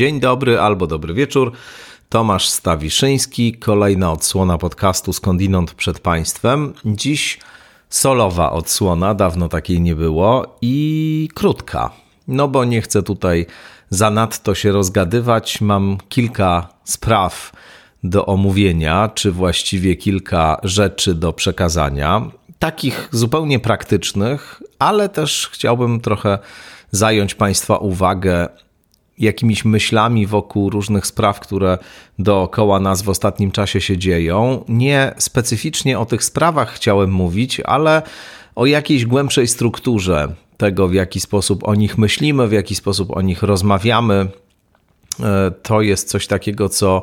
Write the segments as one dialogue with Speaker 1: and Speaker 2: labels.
Speaker 1: Dzień dobry albo dobry wieczór. Tomasz Stawiszyński, kolejna odsłona podcastu Skądinąd przed Państwem. Dziś solowa odsłona, dawno takiej nie było i krótka. No bo nie chcę tutaj zanadto się rozgadywać. Mam kilka spraw do omówienia, czy właściwie kilka rzeczy do przekazania. Takich zupełnie praktycznych, ale też chciałbym trochę zająć Państwa uwagę jakimiś myślami wokół różnych spraw, które dookoła nas w ostatnim czasie się dzieją. Nie specyficznie o tych sprawach chciałem mówić, ale o jakiejś głębszej strukturze tego, w jaki sposób o nich myślimy, w jaki sposób o nich rozmawiamy. E, to jest coś takiego, co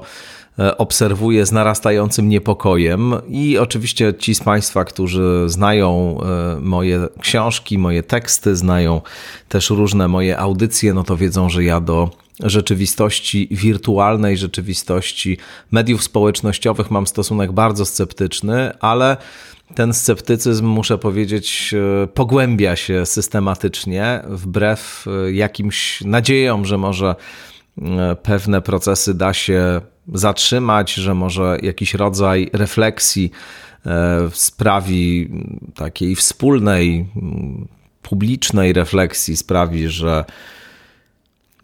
Speaker 1: obserwuję z narastającym niepokojem. I oczywiście ci z Państwa, którzy znają e, moje książki, moje teksty, znają też różne moje audycje, no to wiedzą, że ja do rzeczywistości wirtualnej, rzeczywistości mediów społecznościowych mam stosunek bardzo sceptyczny, ale ten sceptycyzm, muszę powiedzieć, pogłębia się systematycznie, wbrew jakimś nadziejom, że może pewne procesy da się zatrzymać, że może jakiś rodzaj refleksji e, sprawi takiej wspólnej, publicznej refleksji sprawi, że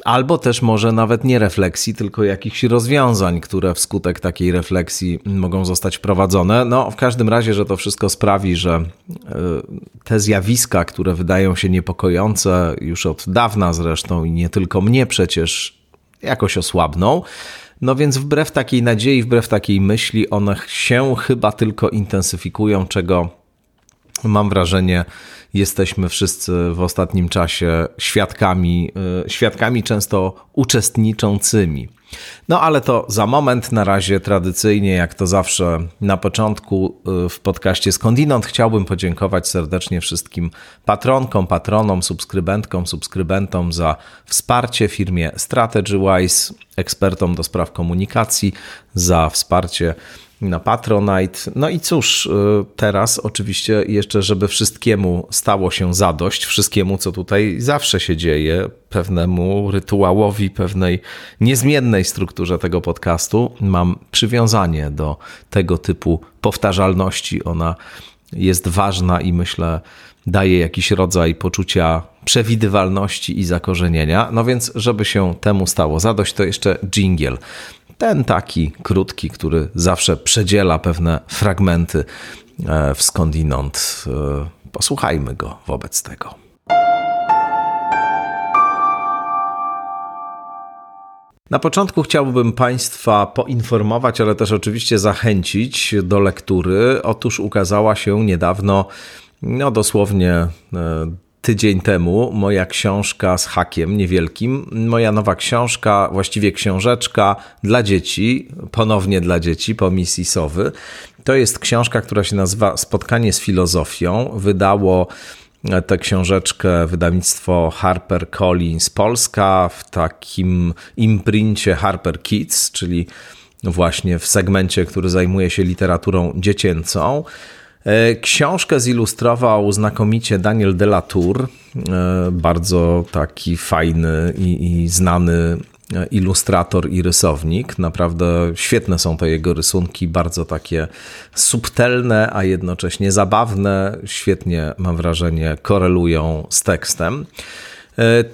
Speaker 1: albo też może nawet nie refleksji, tylko jakichś rozwiązań, które wskutek takiej refleksji mogą zostać wprowadzone. No, w każdym razie, że to wszystko sprawi, że e, te zjawiska, które wydają się niepokojące już od dawna zresztą i nie tylko mnie przecież jakoś osłabną. No więc wbrew takiej nadziei, wbrew takiej myśli, one się chyba tylko intensyfikują, czego mam wrażenie, jesteśmy wszyscy w ostatnim czasie świadkami, y, świadkami często uczestniczącymi. No ale to za moment, na razie tradycyjnie, jak to zawsze na początku y, w podcaście Skądinąd, chciałbym podziękować serdecznie wszystkim patronkom, patronom, subskrybentkom, subskrybentom za wsparcie firmie StrategyWise, ekspertom do spraw komunikacji, za wsparcie na Patronite. No i cóż, y, teraz oczywiście jeszcze, żeby wszystkiemu stało się zadość, wszystkiemu, co tutaj zawsze się dzieje, pewnemu rytuałowi, pewnej niezmiennej strukturze tego podcastu, mam przywiązanie do tego typu powtarzalności. Ona jest ważna i myślę, daje jakiś rodzaj poczucia przewidywalności i zakorzenienia. No więc, żeby się temu stało zadość, to jeszcze jingle. Ten taki krótki, który zawsze przedziela pewne fragmenty e, w skądinąd. E, posłuchajmy go wobec tego. Na początku chciałbym Państwa poinformować, ale też oczywiście zachęcić do lektury. Otóż ukazała się niedawno, no dosłownie e, tydzień temu moja książka z hakiem niewielkim, moja nowa książka, właściwie książeczka dla dzieci, ponownie dla dzieci po misji Sowy. To jest książka, która się nazywa Spotkanie z filozofią. Wydało tę książeczkę wydawnictwo Harper Collins Polska w takim imprincie Harper Kids, czyli właśnie w segmencie, który zajmuje się literaturą dziecięcą. E, książkę zilustrował znakomicie Daniel Delatour, e, bardzo taki fajny i, i znany e, ilustrator i rysownik. Naprawdę świetne są to jego rysunki, bardzo takie subtelne, a jednocześnie zabawne. Świetnie, mam wrażenie, korelują z tekstem.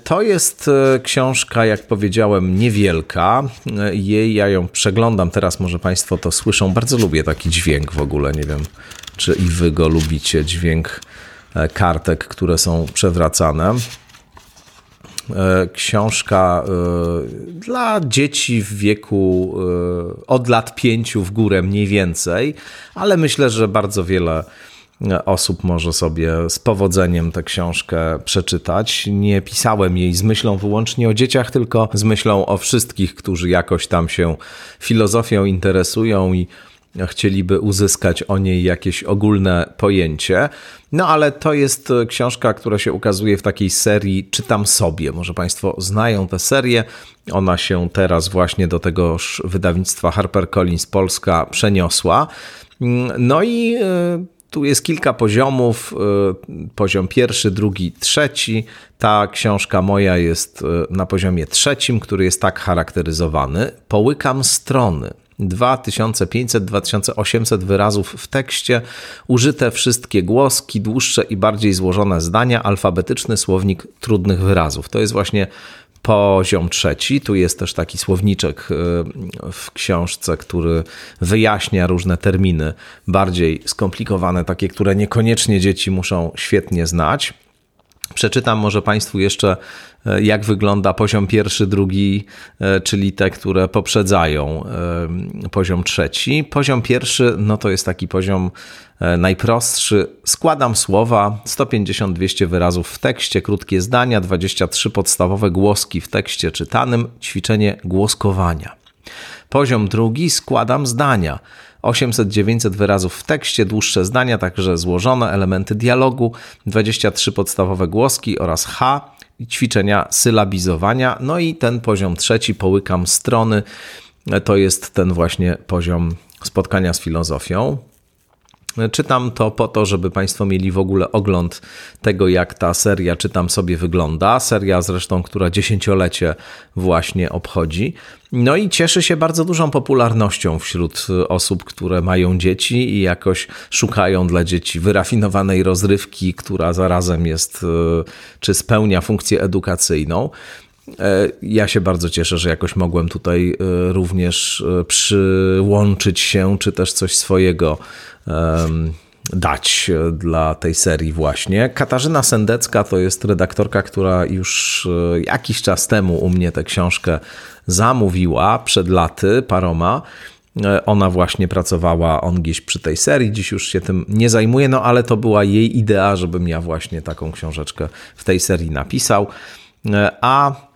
Speaker 1: To jest książka, jak powiedziałem, niewielka. Jej ja ją przeglądam teraz, może Państwo to słyszą. Bardzo lubię taki dźwięk w ogóle, nie wiem czy i wy go lubicie, dźwięk e, kartek, które są przewracane. E, książka e, dla dzieci w wieku od lat pięciu w górę mniej więcej, ale myślę, że bardzo wiele osób może sobie z powodzeniem tę książkę przeczytać. Nie pisałem jej z myślą wyłącznie o dzieciach, tylko z myślą o wszystkich, którzy jakoś tam się filozofią interesują i chcieliby uzyskać o niej jakieś ogólne pojęcie. No ale to jest książka, która się ukazuje w takiej serii Czytam sobie. Może Państwo znają tę serię. Ona się teraz właśnie do tegoż wydawnictwa HarperCollins Polska przeniosła. No i e, Tu jest kilka poziomów. Poziom pierwszy, drugi, trzeci. Ta książka moja jest na poziomie trzecim, który jest tak charakteryzowany. Połykam strony. 2500-2800 wyrazów w tekście, użyte wszystkie głoski, dłuższe i bardziej złożone zdania, alfabetyczny słownik trudnych wyrazów. To jest właśnie poziom trzeci. Tu jest też taki słowniczek y, w książce, który wyjaśnia różne terminy bardziej skomplikowane, takie, które niekoniecznie dzieci muszą świetnie znać. Przeczytam może Państwu jeszcze, e, jak wygląda poziom pierwszy, drugi, e, czyli te, które poprzedzają e, poziom trzeci. Poziom pierwszy, no to jest taki poziom najprostszy. Składam słowa, 150-200 wyrazów w tekście, krótkie zdania, 23 podstawowe głoski w tekście czytanym, ćwiczenie głoskowania. Poziom drugi, składam zdania. 800-900 wyrazów w tekście, dłuższe zdania, także złożone, elementy dialogu, 23 podstawowe głoski oraz H, ćwiczenia sylabizowania. No i ten poziom trzeci, połykam strony, to jest ten właśnie poziom spotkania z filozofią. Czytam to po to, żeby Państwo mieli w ogóle ogląd tego, jak ta seria Czytam sobie wygląda. Seria zresztą, która dziesięciolecie właśnie obchodzi. No i cieszy się bardzo dużą popularnością wśród osób, które mają dzieci i jakoś szukają dla dzieci wyrafinowanej rozrywki, która zarazem jest, e, czy spełnia funkcję edukacyjną. E, ja się bardzo cieszę, że jakoś mogłem tutaj e, również przyłączyć się, czy też coś swojego dać dla tej serii właśnie. Katarzyna Sendecka to jest redaktorka, która już e, jakiś czas temu u mnie tę książkę zamówiła, przed laty, paroma. E, ona właśnie pracowała on gdzieś przy tej serii, dziś już się tym nie zajmuje, no ale to była jej idea, żebym ja właśnie taką książeczkę w tej serii napisał. E, a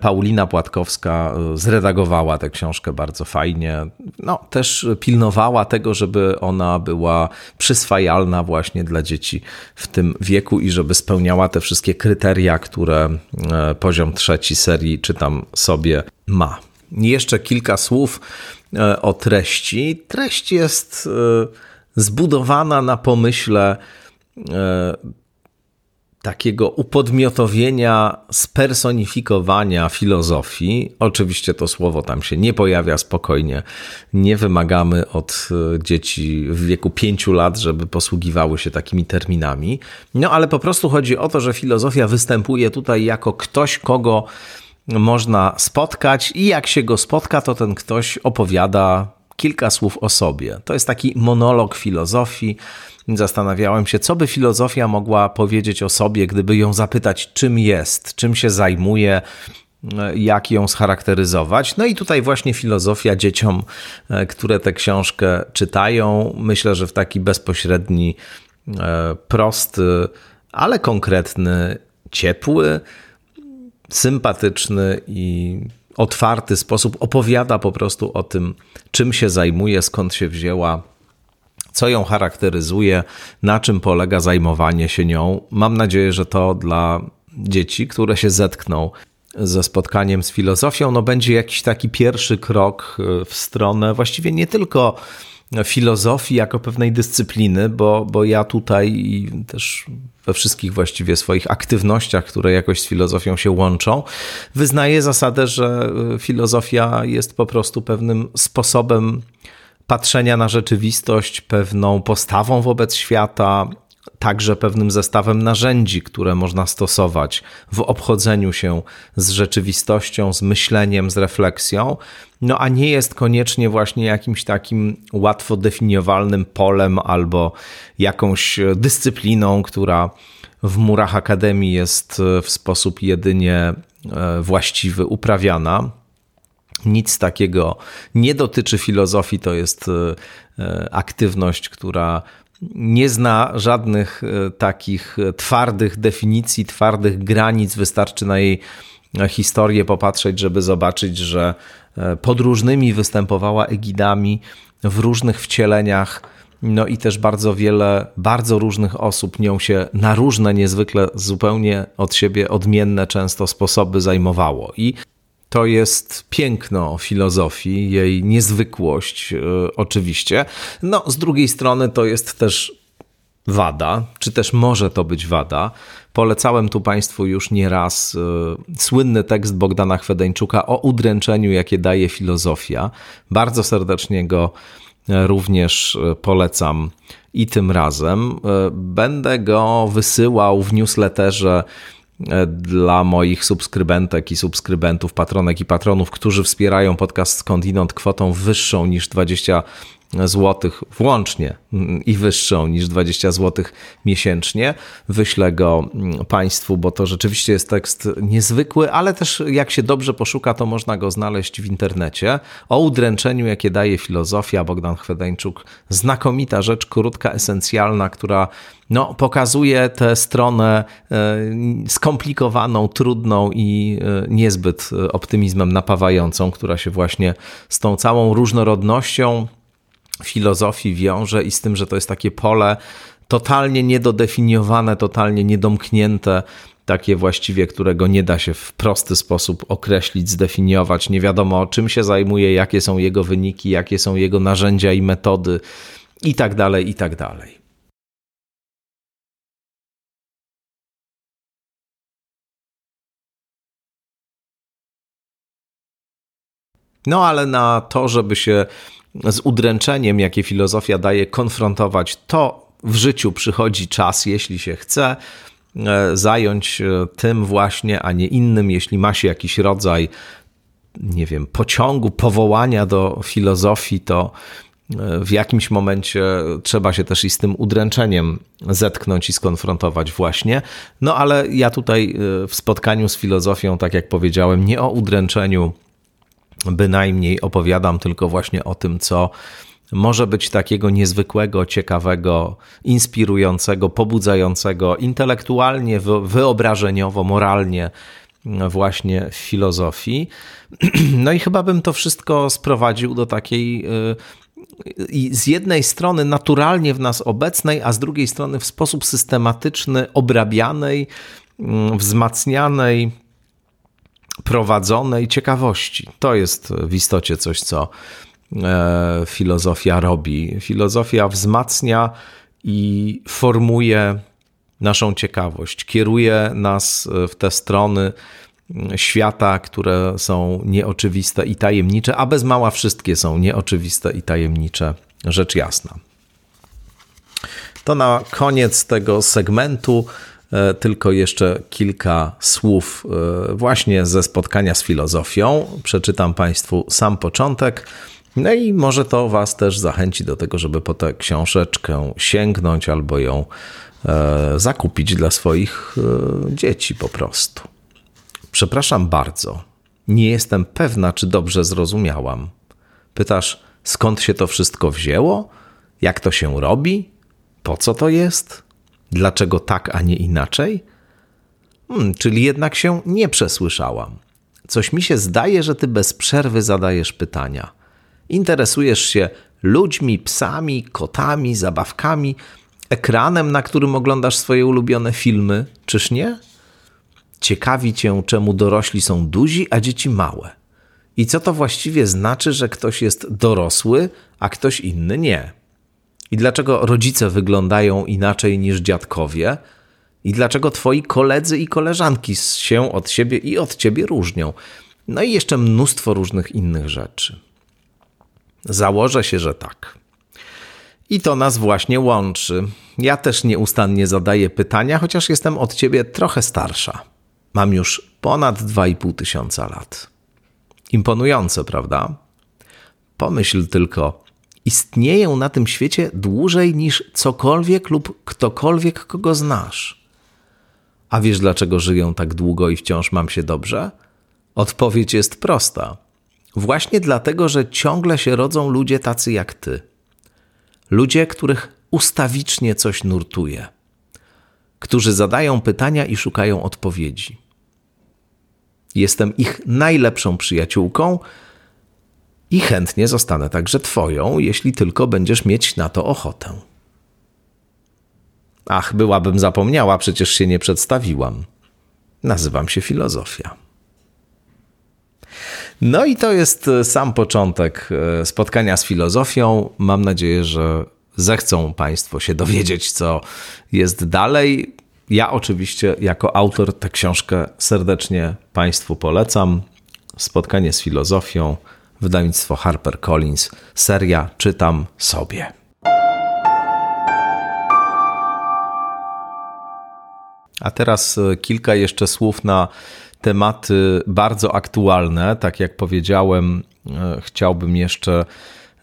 Speaker 1: Paulina Płatkowska e, zredagowała tę książkę bardzo fajnie. No, też pilnowała tego, żeby ona była przyswajalna właśnie dla dzieci w tym wieku i żeby spełniała te wszystkie kryteria, które e, poziom trzeci serii czytam sobie ma. Jeszcze kilka słów e, o treści. Treść jest zbudowana na pomyśle takiego upodmiotowienia, spersonifikowania filozofii. Oczywiście to słowo tam się nie pojawia spokojnie. Nie wymagamy od e, dzieci w wieku pięciu lat, żeby posługiwały się takimi terminami. No ale po prostu chodzi o to, że filozofia występuje tutaj jako ktoś, kogo można spotkać i jak się go spotka, to ten ktoś opowiada kilka słów o sobie. To jest taki monolog filozofii Zastanawiałem się, co by filozofia mogła powiedzieć o sobie, gdyby ją zapytać, czym jest, czym się zajmuje, jak ją scharakteryzować. No i tutaj właśnie filozofia dzieciom, e, które tę książkę czytają, myślę, że w taki bezpośredni, e, prosty, ale konkretny, ciepły, sympatyczny i otwarty sposób opowiada po prostu o tym, czym się zajmuje, skąd się wzięła co ją charakteryzuje, na czym polega zajmowanie się nią. Mam nadzieję, że to dla dzieci, które się zetkną ze spotkaniem z filozofią, no będzie jakiś taki pierwszy krok e, w stronę właściwie nie tylko filozofii jako pewnej dyscypliny, bo, bo ja tutaj też we wszystkich właściwie swoich aktywnościach, które jakoś z filozofią się łączą, wyznaję zasadę, że e, filozofia jest po prostu pewnym sposobem patrzenia na rzeczywistość, pewną postawą wobec świata, także pewnym zestawem narzędzi, które można stosować w obchodzeniu się z rzeczywistością, z myśleniem, z refleksją, no a nie jest koniecznie właśnie jakimś takim łatwo definiowalnym polem albo jakąś dyscypliną, która w murach akademii jest w sposób jedynie e, właściwy uprawiana. Nic takiego nie dotyczy filozofii, to jest e, e, aktywność, która nie zna żadnych e, takich twardych definicji, twardych granic. Wystarczy na jej historię popatrzeć, żeby zobaczyć, że pod różnymi występowała egidami w różnych wcieleniach. No i też bardzo wiele, bardzo różnych osób nią się na różne, niezwykle zupełnie od siebie odmienne często sposoby zajmowało. I to jest piękno filozofii, jej niezwykłość, e, oczywiście. No, z drugiej strony to jest też wada, czy też może to być wada. Polecałem tu Państwu już nieraz y, słynny tekst Bogdana Chwedeńczuka o udręczeniu, jakie daje filozofia. Bardzo serdecznie go e, również e, polecam i tym razem. E, będę go wysyłał w newsletterze dla moich subskrybentek i subskrybentów, patronek i patronów, którzy wspierają podcast Skądinąd kwotą wyższą niż 20 złotych włącznie i wyższą niż 20 złotych miesięcznie. Wyślę go Państwu, bo to rzeczywiście jest tekst niezwykły, ale też jak się dobrze poszuka, to można go znaleźć w internecie. O udręczeniu, jakie daje filozofia, Bogdan Chwedeńczuk. Znakomita rzecz, krótka, esencjalna, która no, pokazuje tę stronę e, skomplikowaną, trudną i e, niezbyt optymizmem napawającą, która się właśnie z tą całą różnorodnością filozofii wiąże i z tym, że to jest takie pole totalnie niedodefiniowane, totalnie niedomknięte, takie właściwie, którego nie da się w prosty sposób określić, zdefiniować. Nie wiadomo, czym się zajmuje, jakie są jego wyniki, jakie są jego narzędzia i metody, i tak dalej, i tak dalej. No ale na to, żeby się z udręczeniem, jakie filozofia daje, konfrontować, to w życiu przychodzi czas, jeśli się chce, e, zająć e, tym właśnie, a nie innym, jeśli ma się jakiś rodzaj, nie wiem, pociągu, powołania do filozofii, to e, w jakimś momencie trzeba się też i z tym udręczeniem zetknąć i skonfrontować właśnie. No ale ja tutaj w spotkaniu z filozofią, tak jak powiedziałem, nie o udręczeniu bynajmniej opowiadam tylko właśnie o tym, co może być takiego niezwykłego, ciekawego, inspirującego, pobudzającego intelektualnie, wyobrażeniowo, moralnie właśnie w filozofii. No i chyba bym to wszystko sprowadził do takiej y, z jednej strony naturalnie w nas obecnej, a z drugiej strony w sposób systematyczny obrabianej, mm, wzmacnianej, prowadzonej ciekawości. To jest w istocie coś, co e, filozofia robi. Filozofia wzmacnia i formuje naszą ciekawość, kieruje nas w te strony świata, które są nieoczywiste i tajemnicze, a bez mała wszystkie są nieoczywiste i tajemnicze, rzecz jasna. To na koniec tego segmentu tylko jeszcze kilka słów e, właśnie ze spotkania z filozofią. Przeczytam Państwu sam początek. No i może to Was też zachęci do tego, żeby po tę książeczkę sięgnąć albo ją e, zakupić dla swoich dzieci po prostu. Przepraszam bardzo, nie jestem pewna, czy dobrze zrozumiałam. Pytasz, skąd się to wszystko wzięło? Jak to się robi? Po co to jest? Dlaczego tak, a nie inaczej? Hmm, czyli jednak się nie przesłyszałam. Coś mi się zdaje, że ty bez przerwy zadajesz pytania. Interesujesz się ludźmi, psami, kotami, zabawkami, ekranem, na którym oglądasz swoje ulubione filmy, czyż nie? Ciekawi cię, czemu dorośli są duzi, a dzieci małe. I co to właściwie znaczy, że ktoś jest dorosły, a ktoś inny nie? I dlaczego rodzice wyglądają inaczej niż dziadkowie? I dlaczego twoi koledzy i koleżanki się od siebie i od ciebie różnią? No i jeszcze mnóstwo różnych innych rzeczy. Założę się, że tak. I to nas właśnie łączy. Ja też nieustannie zadaję pytania, chociaż jestem od ciebie trochę starsza. Mam już ponad 2,5 tysiąca lat. Imponujące, prawda? Pomyśl tylko, istnieję na tym świecie dłużej niż cokolwiek lub ktokolwiek, kogo znasz. A wiesz, dlaczego żyję tak długo i wciąż mam się dobrze? Odpowiedź jest prosta. Właśnie dlatego, że ciągle się rodzą ludzie tacy jak ty. Ludzie, których ustawicznie coś nurtuje, którzy zadają pytania i szukają odpowiedzi. Jestem ich najlepszą przyjaciółką, i chętnie zostanę także Twoją, jeśli tylko będziesz mieć na to ochotę. Ach, byłabym zapomniała, przecież się nie przedstawiłam. Nazywam się Filozofia. No i to jest e, sam początek e, spotkania z filozofią. Mam nadzieję, że zechcą Państwo się dowiedzieć, co jest dalej. Ja oczywiście jako autor tę książkę serdecznie Państwu polecam. Spotkanie z filozofią, wydawnictwo HarperCollins, seria Czytam sobie. A teraz e, kilka jeszcze słów na tematy bardzo aktualne. Tak jak powiedziałem, e, chciałbym jeszcze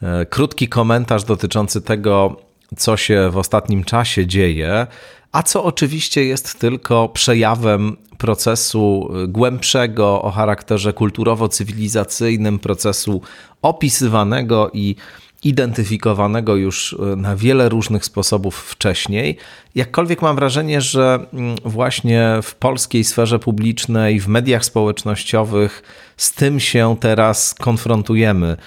Speaker 1: e, krótki komentarz dotyczący tego, co się w ostatnim czasie dzieje, a co oczywiście jest tylko przejawem procesu głębszego o charakterze kulturowo-cywilizacyjnym, procesu opisywanego i identyfikowanego już e, na wiele różnych sposobów wcześniej. Jakkolwiek mam wrażenie, że mm, właśnie w polskiej sferze publicznej, w mediach społecznościowych z tym się teraz konfrontujemy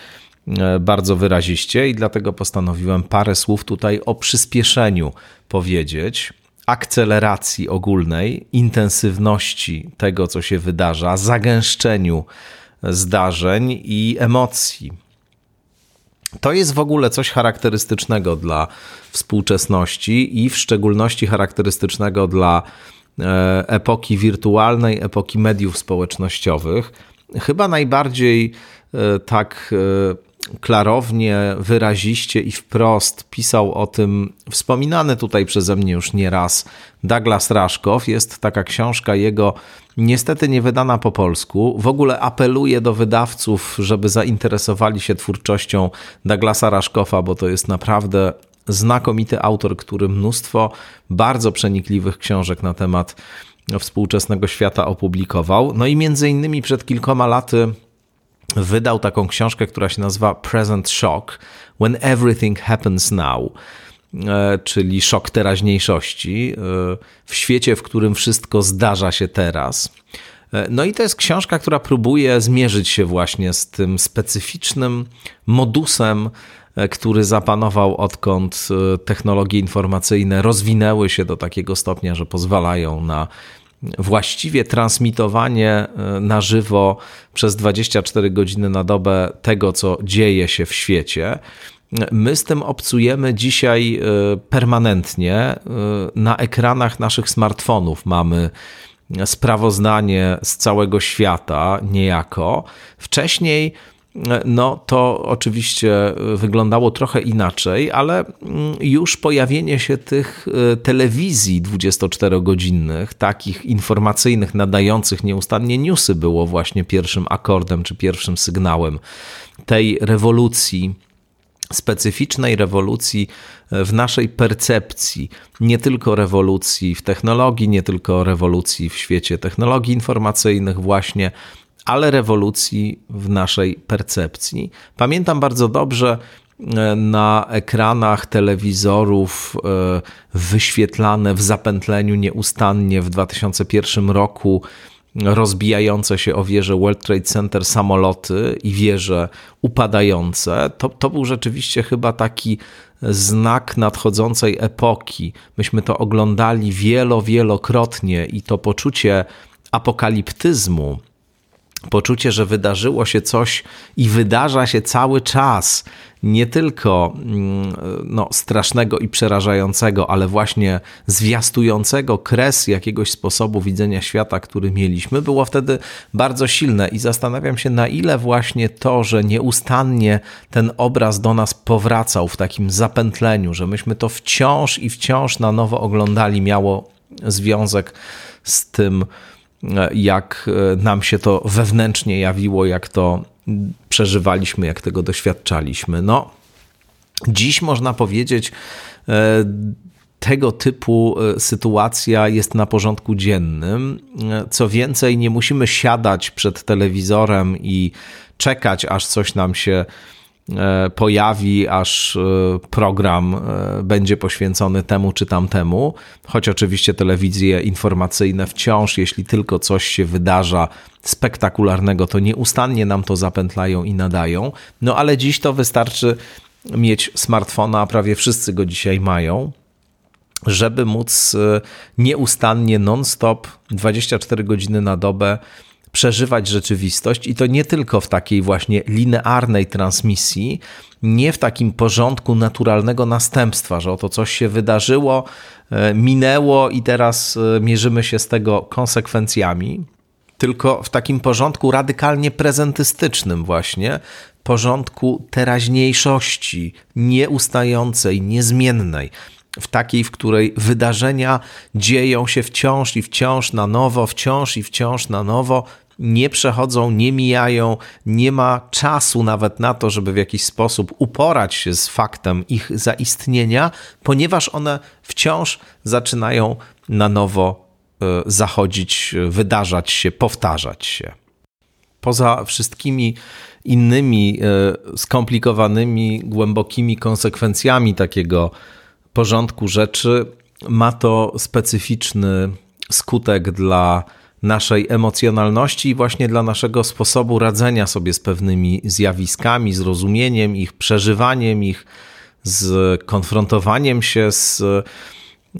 Speaker 1: e, bardzo wyraziście i dlatego postanowiłem parę słów tutaj o przyspieszeniu powiedzieć, akceleracji ogólnej, intensywności tego, co się wydarza, zagęszczeniu zdarzeń i emocji to jest w ogóle coś charakterystycznego dla współczesności i w szczególności charakterystycznego dla e, epoki wirtualnej, epoki mediów społecznościowych. Chyba najbardziej e, tak e, klarownie, wyraziście i wprost pisał o tym wspominany tutaj przeze mnie już nieraz Douglas Raszkow. Jest taka książka jego, niestety nie wydana po polsku. W ogóle apeluję do wydawców, żeby zainteresowali się twórczością Douglasa Raszkowa, bo to jest naprawdę znakomity autor, który mnóstwo bardzo przenikliwych książek na temat współczesnego świata opublikował. No i między innymi przed kilkoma laty wydał taką książkę, która się nazywa Present Shock When Everything Happens Now, e, czyli szok teraźniejszości e, w świecie, w którym wszystko zdarza się teraz. E, no i to jest książka, która próbuje zmierzyć się właśnie z tym specyficznym modusem, który zapanował odkąd technologie informacyjne rozwinęły się do takiego stopnia, że pozwalają na właściwie transmitowanie e, na żywo przez 24 godziny na dobę tego, co dzieje się w świecie. My z tym obcujemy dzisiaj e, permanentnie. E, na ekranach naszych smartfonów mamy sprawozdanie z całego świata, niejako. Wcześniej no to oczywiście wyglądało trochę inaczej, ale mm, już pojawienie się tych e, telewizji 24-godzinnych, takich informacyjnych, nadających nieustannie newsy, było właśnie pierwszym akordem czy pierwszym sygnałem tej rewolucji specyficznej rewolucji e, w naszej percepcji, nie tylko rewolucji w technologii, nie tylko rewolucji w świecie technologii informacyjnych, właśnie ale rewolucji w naszej percepcji. Pamiętam bardzo dobrze e, na ekranach telewizorów e, wyświetlane w zapętleniu nieustannie w 2001 roku rozbijające się o wieże World Trade Center samoloty i wieże upadające. To, to był rzeczywiście chyba taki znak nadchodzącej epoki. Myśmy to oglądali wielo, wielokrotnie i to poczucie apokaliptyzmu poczucie, że wydarzyło się coś i wydarza się cały czas, nie tylko mm, no, strasznego i przerażającego, ale właśnie zwiastującego kres jakiegoś sposobu widzenia świata, który mieliśmy, było wtedy bardzo silne. I zastanawiam się, na ile właśnie to, że nieustannie ten obraz do nas powracał w takim zapętleniu, że myśmy to wciąż i wciąż na nowo oglądali, miało związek z tym, jak e, nam się to wewnętrznie jawiło, jak to przeżywaliśmy, jak tego doświadczaliśmy. No, dziś można powiedzieć, e, tego typu e, sytuacja jest na porządku dziennym. Co więcej, nie musimy siadać przed telewizorem i czekać, aż coś nam się E, pojawi, aż e, program e, będzie poświęcony temu czy tamtemu, choć oczywiście telewizje informacyjne wciąż, jeśli tylko coś się wydarza spektakularnego, to nieustannie nam to zapętlają i nadają. No ale dziś to wystarczy mieć smartfona, a prawie wszyscy go dzisiaj mają żeby móc nieustannie, non-stop, 24 godziny na dobę przeżywać rzeczywistość i to nie tylko w takiej właśnie linearnej transmisji, nie w takim porządku naturalnego następstwa, że oto coś się wydarzyło, e, minęło i teraz e, mierzymy się z tego konsekwencjami, tylko w takim porządku radykalnie prezentystycznym, właśnie porządku teraźniejszości, nieustającej, niezmiennej w takiej, w której wydarzenia dzieją się wciąż i wciąż na nowo, wciąż i wciąż na nowo, nie przechodzą, nie mijają, nie ma czasu nawet na to, żeby w jakiś sposób uporać się z faktem ich zaistnienia, ponieważ one wciąż zaczynają na nowo e, zachodzić, wydarzać się, powtarzać się. Poza wszystkimi innymi e, skomplikowanymi, głębokimi konsekwencjami takiego porządku rzeczy, ma to specyficzny skutek dla naszej emocjonalności i właśnie dla naszego sposobu radzenia sobie z pewnymi zjawiskami, z rozumieniem ich, przeżywaniem ich, z konfrontowaniem się z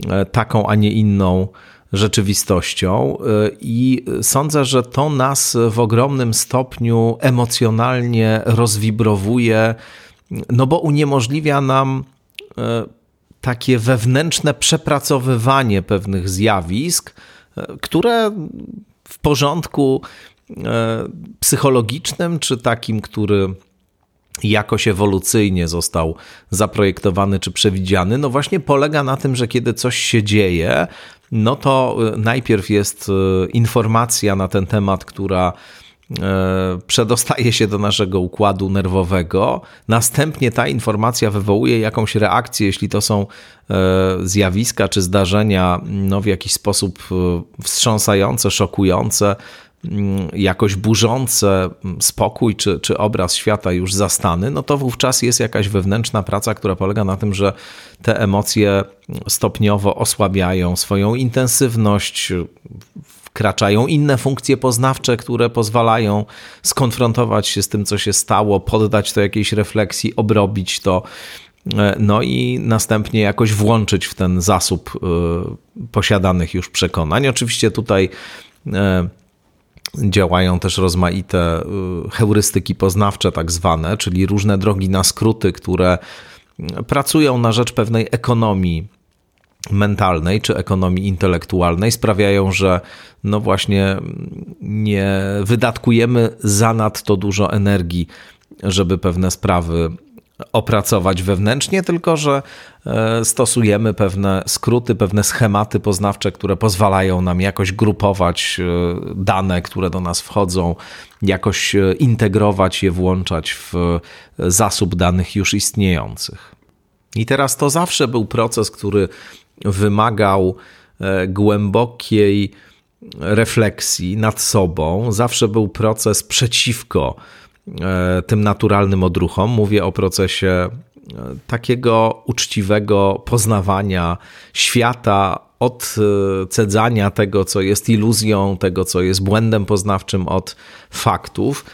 Speaker 1: e, taką, a nie inną rzeczywistością. E, I sądzę, że to nas w ogromnym stopniu emocjonalnie rozwibrowuje, no bo uniemożliwia nam e, takie wewnętrzne przepracowywanie pewnych zjawisk, które w porządku e, psychologicznym, czy takim, który jakoś ewolucyjnie został zaprojektowany czy przewidziany, no właśnie polega na tym, że kiedy coś się dzieje, no to e, najpierw jest e, informacja na ten temat, która E, przedostaje się do naszego układu nerwowego. Następnie ta informacja wywołuje jakąś reakcję, jeśli to są e, zjawiska czy zdarzenia no, w jakiś sposób e, wstrząsające, szokujące, mm, jakoś burzące spokój czy, czy obraz świata już zastany, no to wówczas jest jakaś wewnętrzna praca, która polega na tym, że te emocje stopniowo osłabiają swoją intensywność, wkraczają inne funkcje poznawcze, które pozwalają skonfrontować się z tym, co się stało, poddać to jakiejś refleksji, obrobić to. E, no i następnie jakoś włączyć w ten zasób e, posiadanych już przekonań. Oczywiście tutaj e, działają też rozmaite heurystyki poznawcze, tak zwane, czyli różne drogi na skróty, które pracują na rzecz pewnej ekonomii mentalnej czy ekonomii intelektualnej sprawiają, że no właśnie nie wydatkujemy zanadto dużo energii, żeby pewne sprawy opracować wewnętrznie, tylko że e, stosujemy pewne skróty, pewne schematy poznawcze, które pozwalają nam jakoś grupować e, dane, które do nas wchodzą, jakoś e, integrować je, włączać w zasób danych już istniejących. I teraz to zawsze był proces, który wymagał e, głębokiej refleksji nad sobą. Zawsze był proces przeciwko e, tym naturalnym odruchom. Mówię o procesie e, takiego uczciwego poznawania świata, odcedzania tego, co jest iluzją, tego, co jest błędem poznawczym od faktów.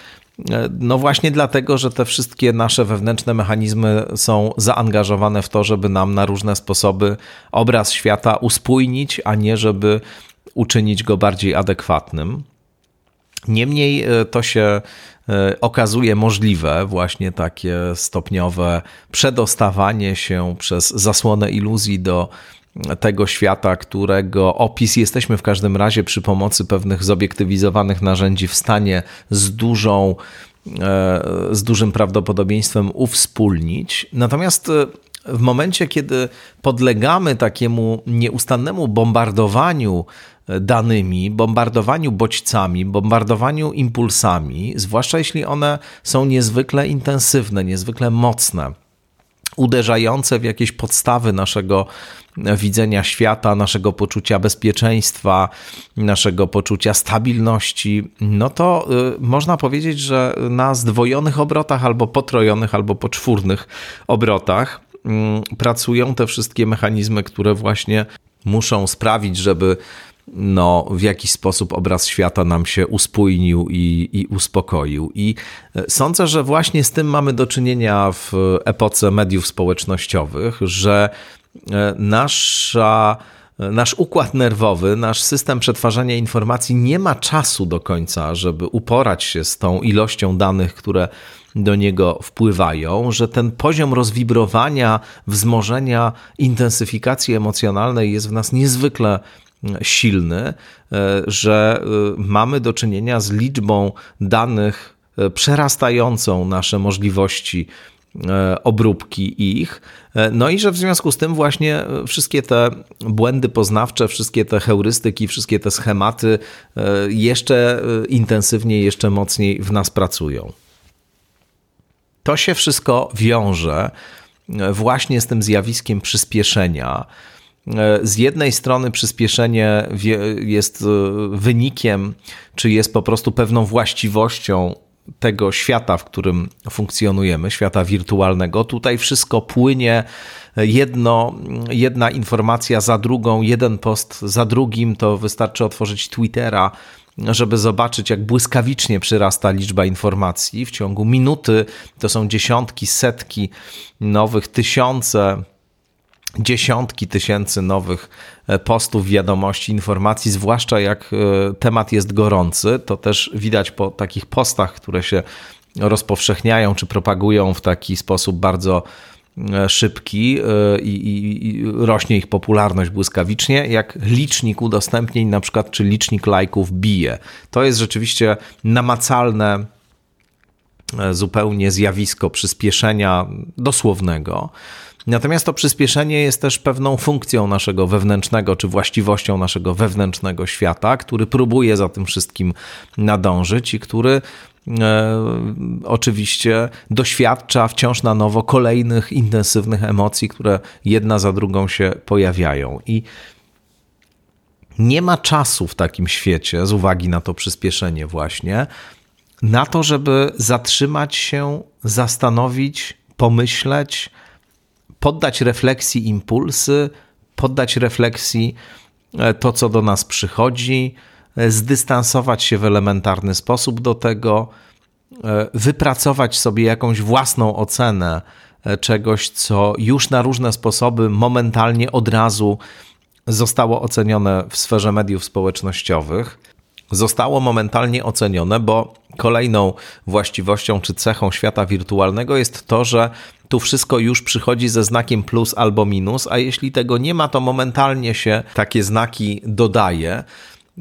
Speaker 1: E, no właśnie dlatego, że te wszystkie nasze wewnętrzne mechanizmy są zaangażowane w to, żeby nam na różne sposoby obraz świata uspójnić, a nie żeby uczynić go bardziej adekwatnym. Niemniej e, to się e, okazuje możliwe, właśnie takie stopniowe przedostawanie się przez zasłonę iluzji do tego świata, którego opis jesteśmy w każdym razie przy pomocy pewnych zobiektywizowanych narzędzi w stanie z dużą e, z dużym prawdopodobieństwem uwspólnić. Natomiast e, w momencie, kiedy podlegamy takiemu nieustannemu bombardowaniu e, danymi, bombardowaniu bodźcami, bombardowaniu impulsami, zwłaszcza jeśli one są niezwykle intensywne, niezwykle mocne, uderzające w jakieś podstawy naszego widzenia świata, naszego poczucia bezpieczeństwa, naszego poczucia stabilności, no to y, można powiedzieć, że na zdwojonych obrotach, albo potrojonych, albo poczwórnych obrotach mm, pracują te wszystkie mechanizmy, które właśnie muszą sprawić, żeby no, w jakiś sposób obraz świata nam się uspójnił i, i uspokoił. I e, sądzę, że właśnie z tym mamy do czynienia w epoce mediów społecznościowych, że e, nasza nasz układ nerwowy, nasz system przetwarzania informacji nie ma czasu do końca, żeby uporać się z tą ilością danych, które do niego wpływają, że ten poziom rozwibrowania, wzmożenia, intensyfikacji emocjonalnej jest w nas niezwykle silny, e, że e, mamy do czynienia z liczbą danych e, przerastającą nasze możliwości obróbki ich. No i że w związku z tym właśnie wszystkie te błędy poznawcze, wszystkie te heurystyki, wszystkie te schematy jeszcze intensywniej, jeszcze mocniej w nas pracują. To się wszystko wiąże właśnie z tym zjawiskiem przyspieszenia, z jednej strony przyspieszenie jest e, wynikiem, czy jest po prostu pewną właściwością tego świata, w którym funkcjonujemy, świata wirtualnego. Tutaj wszystko płynie jedno, jedna informacja za drugą, jeden post za drugim. To wystarczy otworzyć Twittera, żeby zobaczyć, jak błyskawicznie przyrasta liczba informacji. W ciągu minuty to są dziesiątki, setki nowych, tysiące dziesiątki tysięcy nowych e, postów, wiadomości, informacji, zwłaszcza jak e, temat jest gorący. To też widać po takich postach, które się rozpowszechniają czy propagują w taki sposób bardzo e, szybki i, i, i, rośnie ich popularność błyskawicznie, jak licznik udostępnień na przykład, czy licznik lajków bije. To jest rzeczywiście namacalne zupełnie zjawisko przyspieszenia dosłownego. Natomiast to przyspieszenie jest też pewną funkcją naszego wewnętrznego, czy właściwością naszego wewnętrznego świata, który próbuje za tym wszystkim nadążyć i który e, oczywiście doświadcza wciąż na nowo kolejnych intensywnych emocji, które jedna za drugą się pojawiają. I nie ma czasu w takim świecie, z uwagi na to przyspieszenie, właśnie, na to, żeby zatrzymać się, zastanowić, pomyśleć, poddać refleksji impulsy, poddać refleksji e, to, co do nas przychodzi, e, zdystansować się w elementarny sposób do tego, e, wypracować sobie jakąś własną ocenę czegoś, co już na różne sposoby momentalnie od razu zostało ocenione w sferze mediów społecznościowych. Zostało momentalnie ocenione, bo kolejną właściwością czy cechą świata wirtualnego jest to, że tu wszystko już przychodzi ze znakiem plus albo minus, a jeśli tego nie ma, to momentalnie się takie znaki dodaje.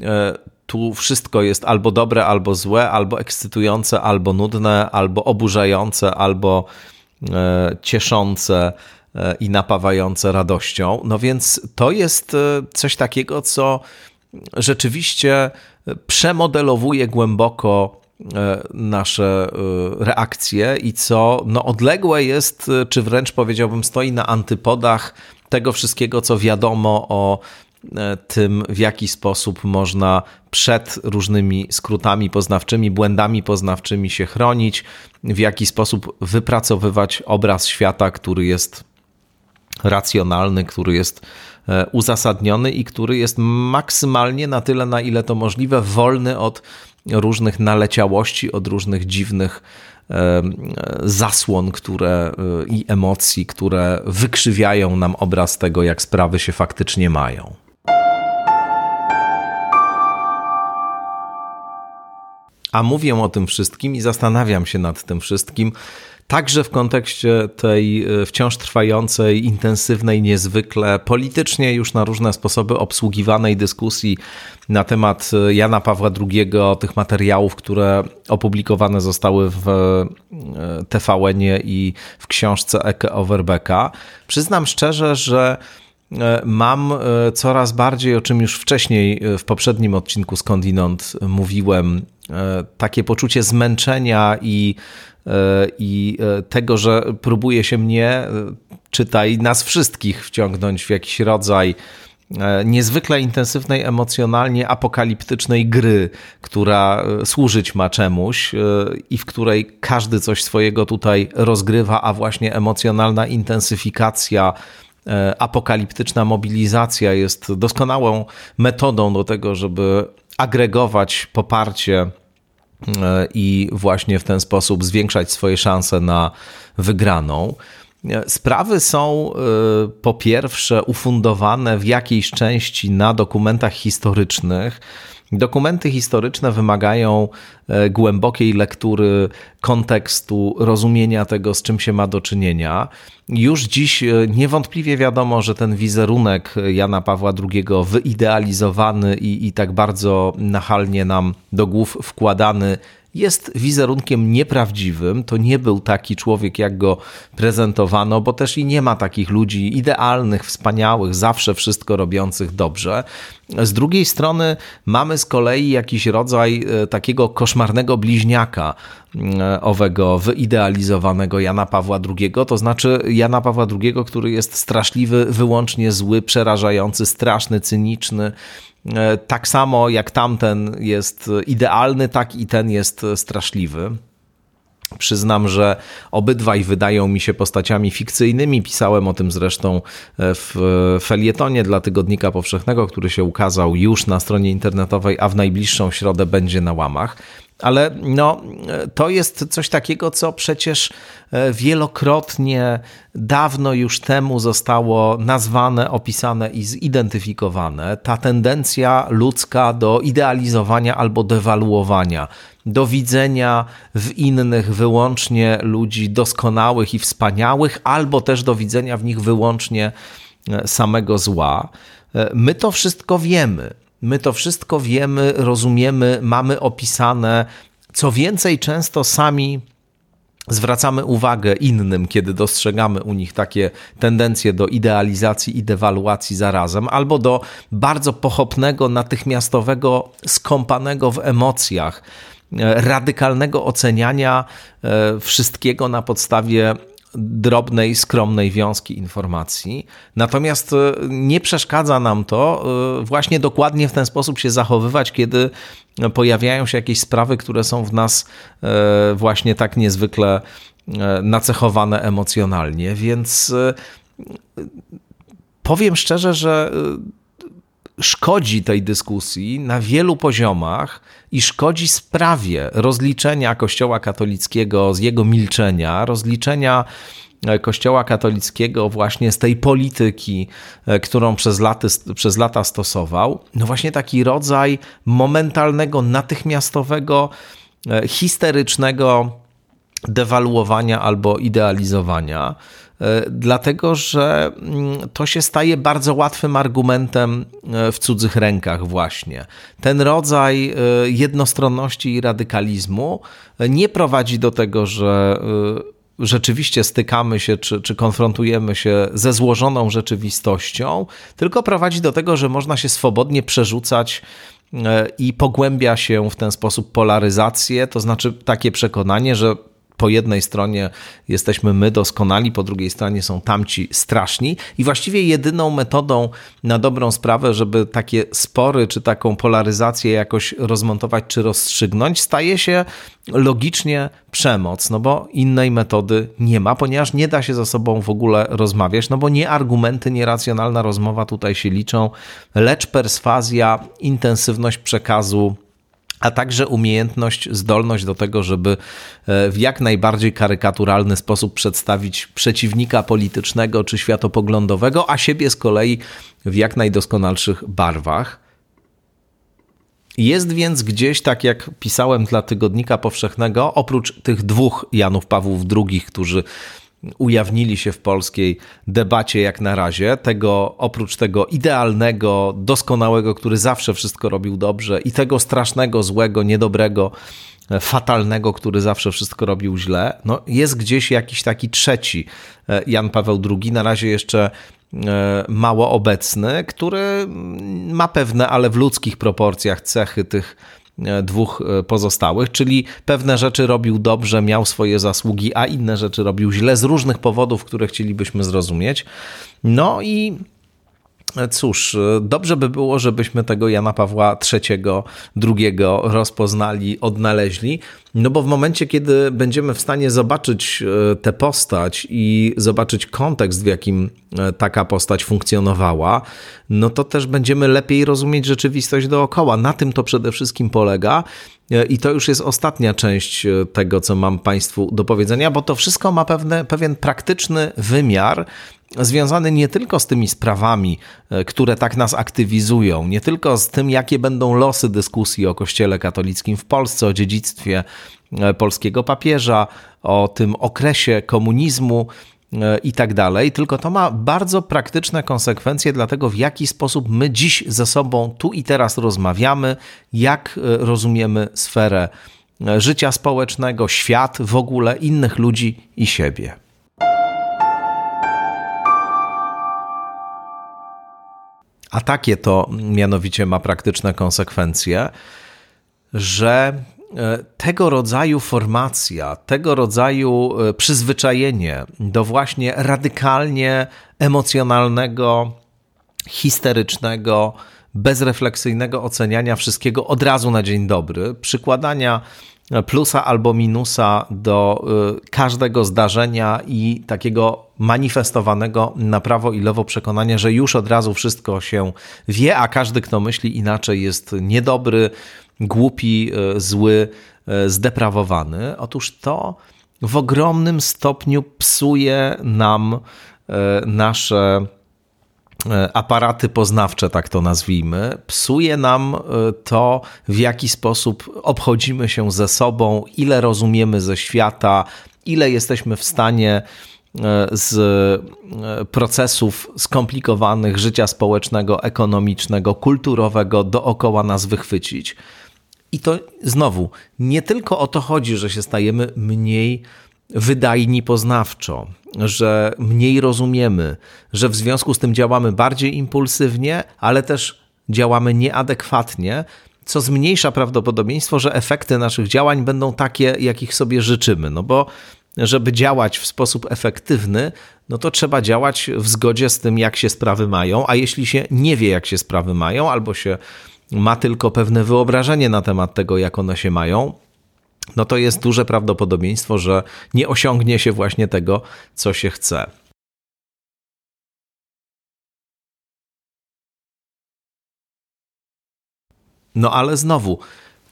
Speaker 1: E, tu wszystko jest albo dobre, albo złe, albo ekscytujące, albo nudne, albo oburzające, albo e, cieszące e, i napawające radością. No więc to jest coś takiego, co rzeczywiście przemodelowuje głęboko nasze e, reakcje i co no, odległe jest, e, czy wręcz powiedziałbym, stoi na antypodach tego wszystkiego, co wiadomo o tym, w jaki sposób można przed różnymi skrótami poznawczymi, błędami poznawczymi się chronić, w jaki sposób wypracowywać obraz świata, który jest racjonalny, który jest uzasadniony i który jest maksymalnie na tyle, na ile to możliwe, wolny od różnych naleciałości, od różnych dziwnych zasłon które, e, i emocji, które wykrzywiają nam obraz tego, jak sprawy się faktycznie mają. A mówię o tym wszystkim i zastanawiam się nad tym wszystkim, także w kontekście tej e, wciąż trwającej, intensywnej, niezwykle politycznie już na różne sposoby obsługiwanej dyskusji na temat e, Jana Pawła II, tych materiałów, które opublikowane zostały w e, tvn i w książce Eke Overbecka. Przyznam szczerze, że Mam coraz bardziej, o czym już wcześniej w poprzednim odcinku skądinąd mówiłem, takie poczucie zmęczenia i i e, tego, że próbuje się mnie, e, czytaj, nas wszystkich wciągnąć w jakiś rodzaj niezwykle intensywnej, emocjonalnie apokaliptycznej gry, która służyć ma czemuś i w której każdy coś swojego tutaj rozgrywa, a właśnie emocjonalna intensyfikacja, apokaliptyczna mobilizacja jest doskonałą metodą do tego, żeby agregować poparcie E, i właśnie w ten sposób zwiększać swoje szanse na wygraną. Sprawy są po pierwsze ufundowane w jakiejś części na dokumentach historycznych. Dokumenty historyczne wymagają e, głębokiej lektury kontekstu, rozumienia tego, z czym się ma do czynienia. Już dziś e, niewątpliwie wiadomo, że ten wizerunek Jana Pawła II, wyidealizowany i, i tak bardzo nachalnie nam do głów wkładany, jest wizerunkiem nieprawdziwym. To nie był taki człowiek, jak go prezentowano, bo też i nie ma takich ludzi idealnych, wspaniałych, zawsze wszystko robiących dobrze. Z drugiej strony mamy z kolei jakiś rodzaj e, takiego koszmarnego bliźniaka owego wyidealizowanego Jana Pawła II, to znaczy Jana Pawła II, który jest straszliwy, wyłącznie zły, przerażający, straszny, cyniczny, E, tak samo jak tamten jest idealny, tak i ten jest straszliwy. Przyznam, że obydwaj wydają mi się postaciami fikcyjnymi. Pisałem o tym zresztą w felietonie dla Tygodnika Powszechnego, który się ukazał już na stronie internetowej, a w najbliższą środę będzie na łamach. Ale no, to jest coś takiego, co przecież e, wielokrotnie, dawno już temu zostało nazwane, opisane i zidentyfikowane. Ta tendencja ludzka do idealizowania albo dewaluowania, do widzenia w innych wyłącznie ludzi doskonałych i wspaniałych, albo też do widzenia w nich wyłącznie e, samego zła. E, my to wszystko wiemy. My to wszystko wiemy, rozumiemy, mamy opisane. Co więcej, często sami zwracamy uwagę innym, kiedy dostrzegamy u nich takie tendencje do idealizacji i dewaluacji zarazem, albo do bardzo pochopnego, natychmiastowego, skąpanego w emocjach, e, radykalnego oceniania e, wszystkiego na podstawie drobnej, skromnej wiązki informacji. Natomiast e, nie przeszkadza nam to e, właśnie dokładnie w ten sposób się zachowywać, kiedy pojawiają się jakieś sprawy, które są w nas e, właśnie tak niezwykle nacechowane emocjonalnie. Więc powiem szczerze, że szkodzi tej dyskusji na wielu poziomach i szkodzi sprawie rozliczenia Kościoła katolickiego z jego milczenia, rozliczenia e, Kościoła katolickiego właśnie z tej polityki, e, którą przez, laty, przez lata stosował. No właśnie taki rodzaj momentalnego, natychmiastowego, e, histerycznego dewaluowania albo idealizowania. E, dlatego że mm, to się staje bardzo łatwym argumentem e, w cudzych rękach, właśnie. Ten rodzaj e, jednostronności i radykalizmu nie prowadzi do tego, że rzeczywiście stykamy się czy, czy konfrontujemy się ze złożoną rzeczywistością, tylko prowadzi do tego, że można się swobodnie przerzucać i pogłębia się w ten sposób polaryzację, to znaczy takie przekonanie, że po jednej stronie jesteśmy my doskonali, po drugiej stronie są tamci straszni. I właściwie jedyną metodą na dobrą sprawę, żeby takie spory czy taką polaryzację jakoś rozmontować czy rozstrzygnąć, staje się logicznie przemoc, no bo innej metody nie ma, ponieważ nie da się ze sobą w ogóle rozmawiać, no bo nie argumenty, nie racjonalna rozmowa tutaj się liczą, lecz perswazja, intensywność przekazu, a także umiejętność, zdolność do tego, żeby e, w jak najbardziej karykaturalny sposób przedstawić przeciwnika politycznego czy światopoglądowego, a siebie z kolei w jak najdoskonalszych barwach. Jest więc gdzieś, tak jak pisałem dla Tygodnika Powszechnego, oprócz tych dwóch Janów Pawłów II, którzy ujawnili się w polskiej debacie jak na razie. Tego, oprócz tego idealnego, doskonałego, który zawsze wszystko robił dobrze i tego strasznego, złego, niedobrego, fatalnego, który zawsze wszystko robił źle, no jest gdzieś jakiś taki trzeci e, Jan Paweł II, na razie jeszcze e, mało obecny, który ma pewne, ale w ludzkich proporcjach cechy tych E, dwóch e, pozostałych, czyli pewne rzeczy robił dobrze, miał swoje zasługi, a inne rzeczy robił źle z różnych powodów, które chcielibyśmy zrozumieć. No i Cóż, dobrze by było, żebyśmy tego Jana Pawła III, II rozpoznali, odnaleźli, no bo w momencie, kiedy będziemy w stanie zobaczyć e, tę postać i zobaczyć kontekst, w jakim e, taka postać funkcjonowała, no to też będziemy lepiej rozumieć rzeczywistość dookoła. Na tym to przede wszystkim polega. E, I to już jest ostatnia część tego, co mam Państwu do powiedzenia, bo to wszystko ma pewne, pewien praktyczny wymiar, związany nie tylko z tymi sprawami, e, które tak nas aktywizują, nie tylko z tym, jakie będą losy dyskusji o Kościele katolickim w Polsce, o dziedzictwie e, polskiego papieża, o tym okresie komunizmu e, i tak dalej, tylko to ma bardzo praktyczne konsekwencje dla tego, w jaki sposób my dziś ze sobą tu i teraz rozmawiamy, jak rozumiemy sferę życia społecznego, świat w ogóle, innych ludzi i siebie. A takie to mianowicie ma praktyczne konsekwencje, że e, tego rodzaju formacja, tego rodzaju e, przyzwyczajenie do właśnie radykalnie emocjonalnego, histerycznego, bezrefleksyjnego oceniania wszystkiego od razu na dzień dobry, przykładania plusa albo minusa do każdego zdarzenia i takiego manifestowanego na prawo i lewo przekonania, że już od razu wszystko się wie, a każdy, kto myśli inaczej, jest niedobry, głupi, y, zły, y, zdeprawowany. Otóż to w ogromnym stopniu psuje nam nasze E, aparaty poznawcze, tak to nazwijmy, psuje nam e, to, w jaki sposób obchodzimy się ze sobą, ile rozumiemy ze świata, ile jesteśmy w stanie e, z procesów skomplikowanych życia społecznego, ekonomicznego, kulturowego dookoła nas wychwycić. I to znowu, nie tylko o to chodzi, że się stajemy mniej wydajni poznawczo, że mniej rozumiemy, że w związku z tym działamy bardziej impulsywnie, ale też działamy nieadekwatnie, co zmniejsza prawdopodobieństwo, że efekty naszych działań będą takie, jakich sobie życzymy. No bo żeby działać w sposób efektywny, no to trzeba działać w zgodzie z tym, jak się sprawy mają, a jeśli się nie wie, jak się sprawy mają, albo się ma tylko pewne wyobrażenie na temat tego, jak one się mają, no to jest duże prawdopodobieństwo, że nie osiągnie się właśnie tego, co się chce. No ale znowu,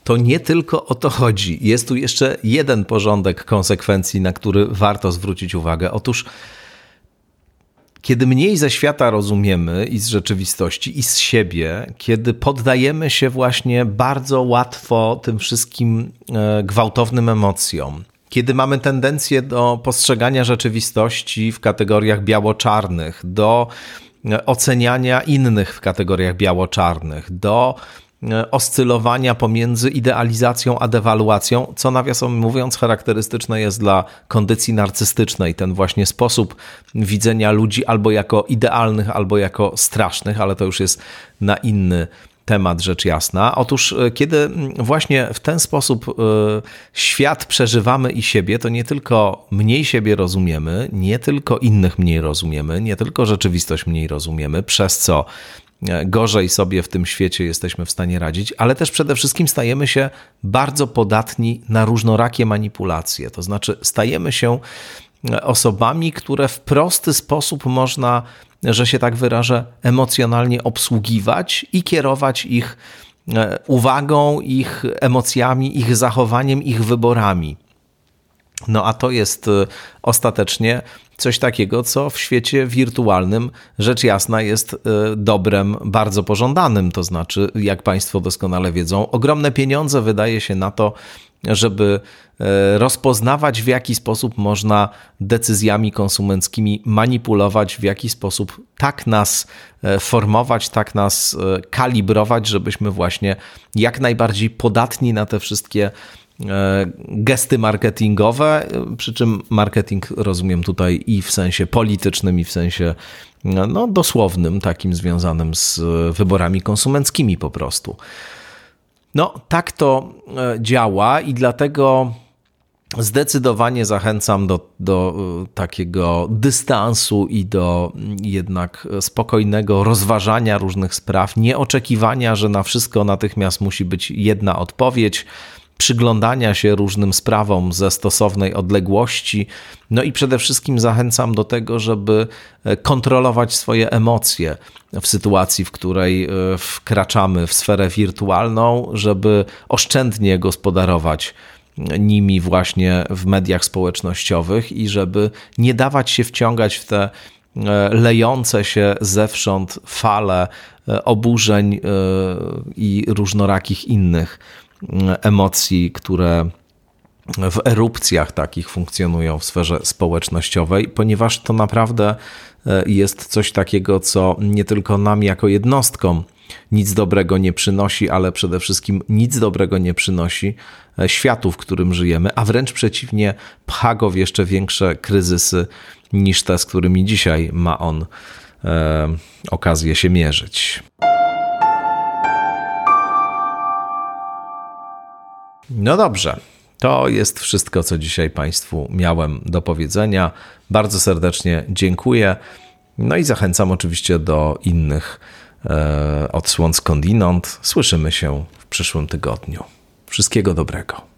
Speaker 1: to nie tylko o to chodzi. Jest tu jeszcze jeden porządek konsekwencji, na który warto zwrócić uwagę. Otóż kiedy mniej ze świata rozumiemy i z rzeczywistości, i z siebie, kiedy poddajemy się właśnie bardzo łatwo tym wszystkim e, gwałtownym emocjom, kiedy mamy tendencję do postrzegania rzeczywistości w kategoriach biało-czarnych, do e, oceniania innych w kategoriach biało-czarnych, do oscylowania pomiędzy idealizacją a dewaluacją, co nawiasem mówiąc charakterystyczne jest dla kondycji narcystycznej, ten właśnie sposób widzenia ludzi albo jako idealnych, albo jako strasznych, ale to już jest na inny temat, rzecz jasna. Otóż, e, kiedy właśnie w ten sposób e, świat przeżywamy i siebie, to nie tylko mniej siebie rozumiemy, nie tylko innych mniej rozumiemy, nie tylko rzeczywistość mniej rozumiemy, przez co gorzej sobie w tym świecie jesteśmy w stanie radzić, ale też przede wszystkim stajemy się bardzo podatni na różnorakie manipulacje. To znaczy, stajemy się osobami, które w prosty sposób można, że się tak wyrażę, emocjonalnie obsługiwać i kierować ich e, uwagą, ich emocjami, ich zachowaniem, ich wyborami. No a to jest e, ostatecznie coś takiego, co w świecie wirtualnym rzecz jasna jest e, dobrem bardzo pożądanym. To znaczy, jak Państwo doskonale wiedzą, ogromne pieniądze wydaje się na to, żeby e, rozpoznawać, w jaki sposób można decyzjami konsumenckimi manipulować, w jaki sposób tak nas formować, tak nas kalibrować, żebyśmy właśnie jak najbardziej podatni na te wszystkie gesty marketingowe, przy czym marketing rozumiem tutaj i w sensie politycznym, i w sensie no, dosłownym, takim związanym z wyborami konsumenckimi po prostu. No, tak to e, działa i dlatego Zdecydowanie zachęcam do, do takiego dystansu i do jednak spokojnego rozważania różnych spraw, nie oczekiwania, że na wszystko natychmiast musi być jedna odpowiedź przyglądania się różnym sprawom ze stosownej odległości. No i przede wszystkim zachęcam do tego, żeby e, kontrolować swoje emocje w sytuacji, w której e, wkraczamy w sferę wirtualną, żeby oszczędnie gospodarować nimi właśnie w mediach społecznościowych i żeby nie dawać się wciągać w te e, lejące się zewsząd fale oburzeń i różnorakich innych emocji, które w erupcjach takich funkcjonują w sferze społecznościowej, ponieważ to naprawdę e, jest coś takiego, co nie tylko nam jako jednostkom nic dobrego nie przynosi, ale przede wszystkim nic dobrego nie przynosi e, światu, w którym żyjemy, a wręcz przeciwnie, pcha go w jeszcze większe kryzysy niż te, z którymi dzisiaj ma on e, okazję się mierzyć. No dobrze. To jest wszystko, co dzisiaj Państwu miałem do powiedzenia. Bardzo serdecznie dziękuję. No i zachęcam oczywiście do innych e, odsłon skądinąd. Słyszymy się w przyszłym tygodniu. Wszystkiego dobrego.